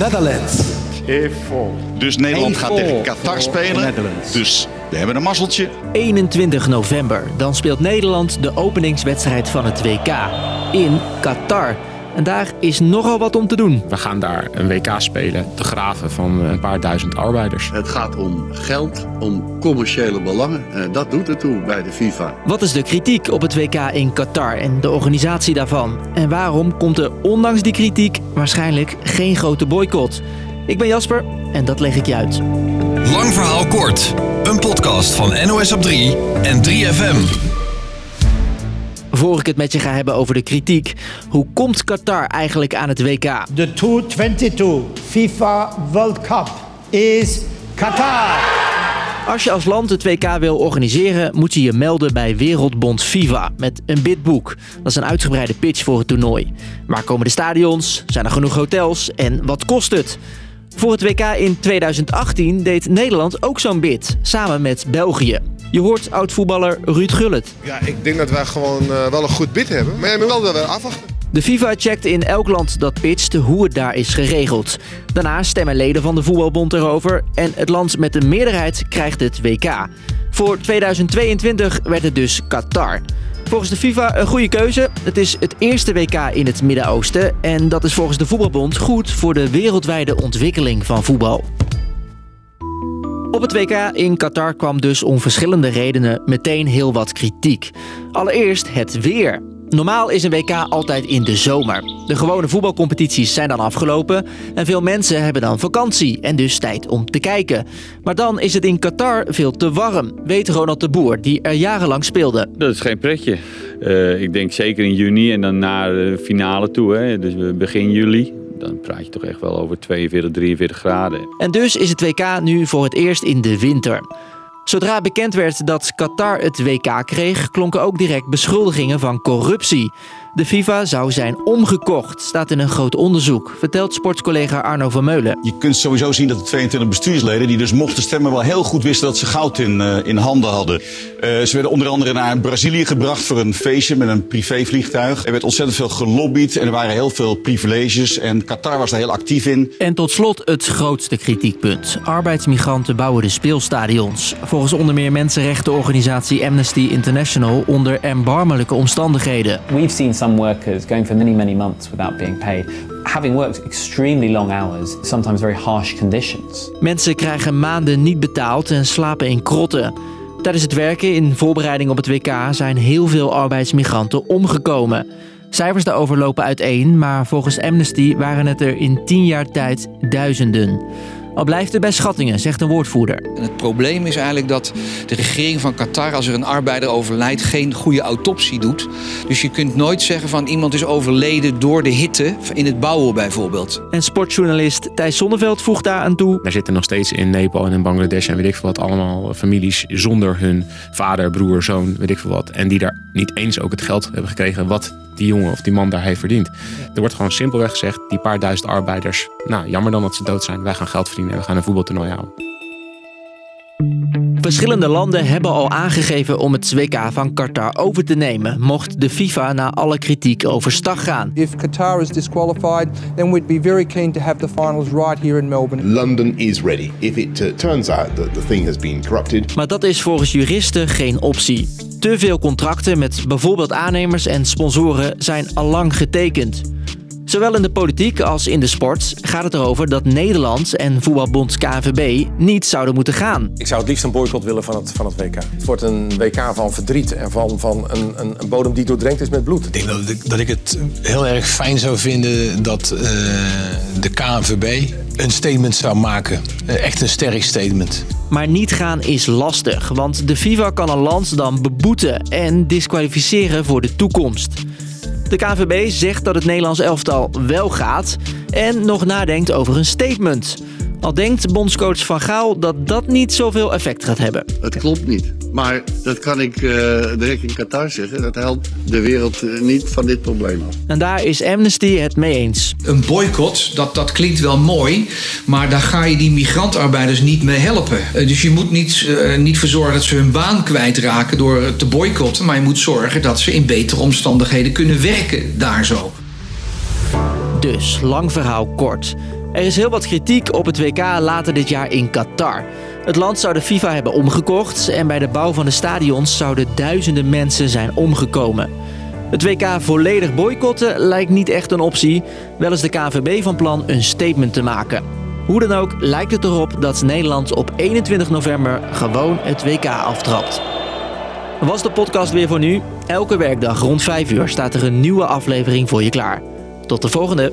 Netherlands. Dus Nederland gaat tegen voor- Qatar voor spelen. Dus we hebben een mazzeltje. 21 november. Dan speelt Nederland de openingswedstrijd van het WK in Qatar. En daar is nogal wat om te doen. We gaan daar een WK spelen te graven van een paar duizend arbeiders. Het gaat om geld, om commerciële belangen. Eh, dat doet ertoe bij de FIFA. Wat is de kritiek op het WK in Qatar en de organisatie daarvan? En waarom komt er ondanks die kritiek waarschijnlijk geen grote boycott? Ik ben Jasper en dat leg ik je uit. Lang verhaal kort. Een podcast van NOS op 3 en 3FM. Voor ik het met je ga hebben over de kritiek, hoe komt Qatar eigenlijk aan het WK? The 2022 FIFA World Cup is Qatar. Als je als land het WK wil organiseren, moet je je melden bij Wereldbond FIFA met een bidboek. Dat is een uitgebreide pitch voor het toernooi. Waar komen de stadions? Zijn er genoeg hotels? En wat kost het? Voor het WK in 2018 deed Nederland ook zo'n bid, samen met België. Je hoort oud-voetballer Ruud Gullit. Ja, ik denk dat wij gewoon eh, wel een goed bid hebben. Maar je moet wel weer afwachten. De FIFA checkt in elk land dat pitcht hoe het daar is geregeld. Daarna stemmen leden van de voetbalbond erover en het land met de meerderheid krijgt het WK. Voor 2022 werd het dus Qatar. Volgens de FIFA een goede keuze. Het is het eerste WK in het Midden-Oosten en dat is volgens de voetbalbond goed voor de wereldwijde ontwikkeling van voetbal. Op het WK in Qatar kwam dus om verschillende redenen meteen heel wat kritiek. Allereerst het weer. Normaal is een WK altijd in de zomer. De gewone voetbalcompetities zijn dan afgelopen en veel mensen hebben dan vakantie en dus tijd om te kijken. Maar dan is het in Qatar veel te warm, weet Ronald de Boer, die er jarenlang speelde. Dat is geen pretje. Eh, ik denk zeker in juni en dan naar de finale toe. Hè. Dus begin juli. Dan praat je toch echt wel over 42, 43 graden. En dus is het WK nu voor het eerst in de winter. Zodra bekend werd dat Qatar het WK kreeg, klonken ook direct beschuldigingen van corruptie. De FIFA zou zijn omgekocht, staat in een groot onderzoek, vertelt sportcollega Arno van Meulen. Je kunt sowieso zien dat de 22 bestuursleden, die dus mochten stemmen, wel heel goed wisten dat ze goud in, eh, in handen hadden. Eh, ze werden onder andere naar Brazilië gebracht voor een feestje met een privévliegtuig. Er werd ontzettend veel gelobbyd en er waren heel veel privileges. En Qatar was daar heel actief in. En tot slot het grootste kritiekpunt. Arbeidsmigranten bouwen de speelstadions. Volgens onder meer mensenrechtenorganisatie Amnesty International onder erbarmelijke omstandigheden. We've seen some workers going for many, many months without being paid, having worked extremely long hours, sometimes very harsh conditions. Mensen krijgen maanden niet betaald en slapen in krotten. Tijdens het werken in voorbereiding op het WK zijn heel veel arbeidsmigranten omgekomen. Cijfers daarover lopen uiteen, maar volgens Amnesty waren het er in 10 jaar tijd duizenden. Al blijft het bij schattingen, zegt een woordvoerder. En het probleem is eigenlijk dat de regering van Qatar, als er een arbeider overlijdt, geen goede autopsie doet. Dus je kunt nooit zeggen van iemand is overleden door de hitte in het bouwen bijvoorbeeld. En sportjournalist Thijs Zonneveld voegt daar aan toe. Er zitten nog steeds in Nepal en in Bangladesh en weet ik veel wat allemaal families zonder hun vader, broer, zoon, weet ik veel wat. En die daar niet eens ook het geld hebben gekregen wat die jongen of die man daar heeft verdiend. Er wordt gewoon simpelweg gezegd, die paar duizend arbeiders, nou jammer dan dat ze dood zijn. Wij gaan geld verdienen en we gaan een voetbaltoernooi houden. Verschillende landen hebben al aangegeven om het WK van Qatar over te nemen, mocht de FIFA na alle kritiek overstag gaan. If Qatar is disqualified, then we'd be very keen to have the finals right here in Melbourne. London is ready. If it uh, turns out that the thing has been corrupted. Maar dat is volgens juristen geen optie. Te veel contracten met bijvoorbeeld aannemers en sponsoren zijn allang getekend. Zowel in de politiek als in de sport gaat het erover dat Nederland en voetbalbond KNVB niet zouden moeten gaan. Ik zou het liefst een boycott willen van het, van het WK. Het wordt een WK van verdriet en van, van een, een, een bodem die doordrenkt is met bloed. Ik denk dat ik, dat ik het heel erg fijn zou vinden dat uh, de KNVB een statement zou maken. Echt een sterk statement. Maar niet gaan is lastig, want de FIFA kan een land dan beboeten en disqualificeren voor de toekomst. De KNVB zegt dat het Nederlands elftal wel gaat en nog nadenkt over een statement. Al denkt bondscoach Van Gaal dat dat niet zoveel effect gaat hebben. Het klopt niet. Maar dat kan ik uh, direct in Qatar zeggen. Dat helpt de wereld uh, niet van dit probleem af. En daar is Amnesty het mee eens. Een boycott, dat, dat klinkt wel mooi. Maar daar ga je die migrantarbeiders niet mee helpen. Uh, dus je moet niet, niet voor zorgen dat ze hun baan kwijtraken door te boycotten. Maar je moet zorgen dat ze in betere omstandigheden kunnen werken daar zo. Dus, lang verhaal kort. Er is heel wat kritiek op het WK later dit jaar in Qatar. Het land zou de FIFA hebben omgekocht en bij de bouw van de stadions zouden duizenden mensen zijn omgekomen. Het WK volledig boycotten lijkt niet echt een optie. Wel is de KNVB van plan een statement te maken. Hoe dan ook lijkt het erop dat Nederland op 21 november gewoon het WK aftrapt. Was de podcast weer voor nu? Elke werkdag rond 5 uur staat er een nieuwe aflevering voor je klaar. Tot de volgende!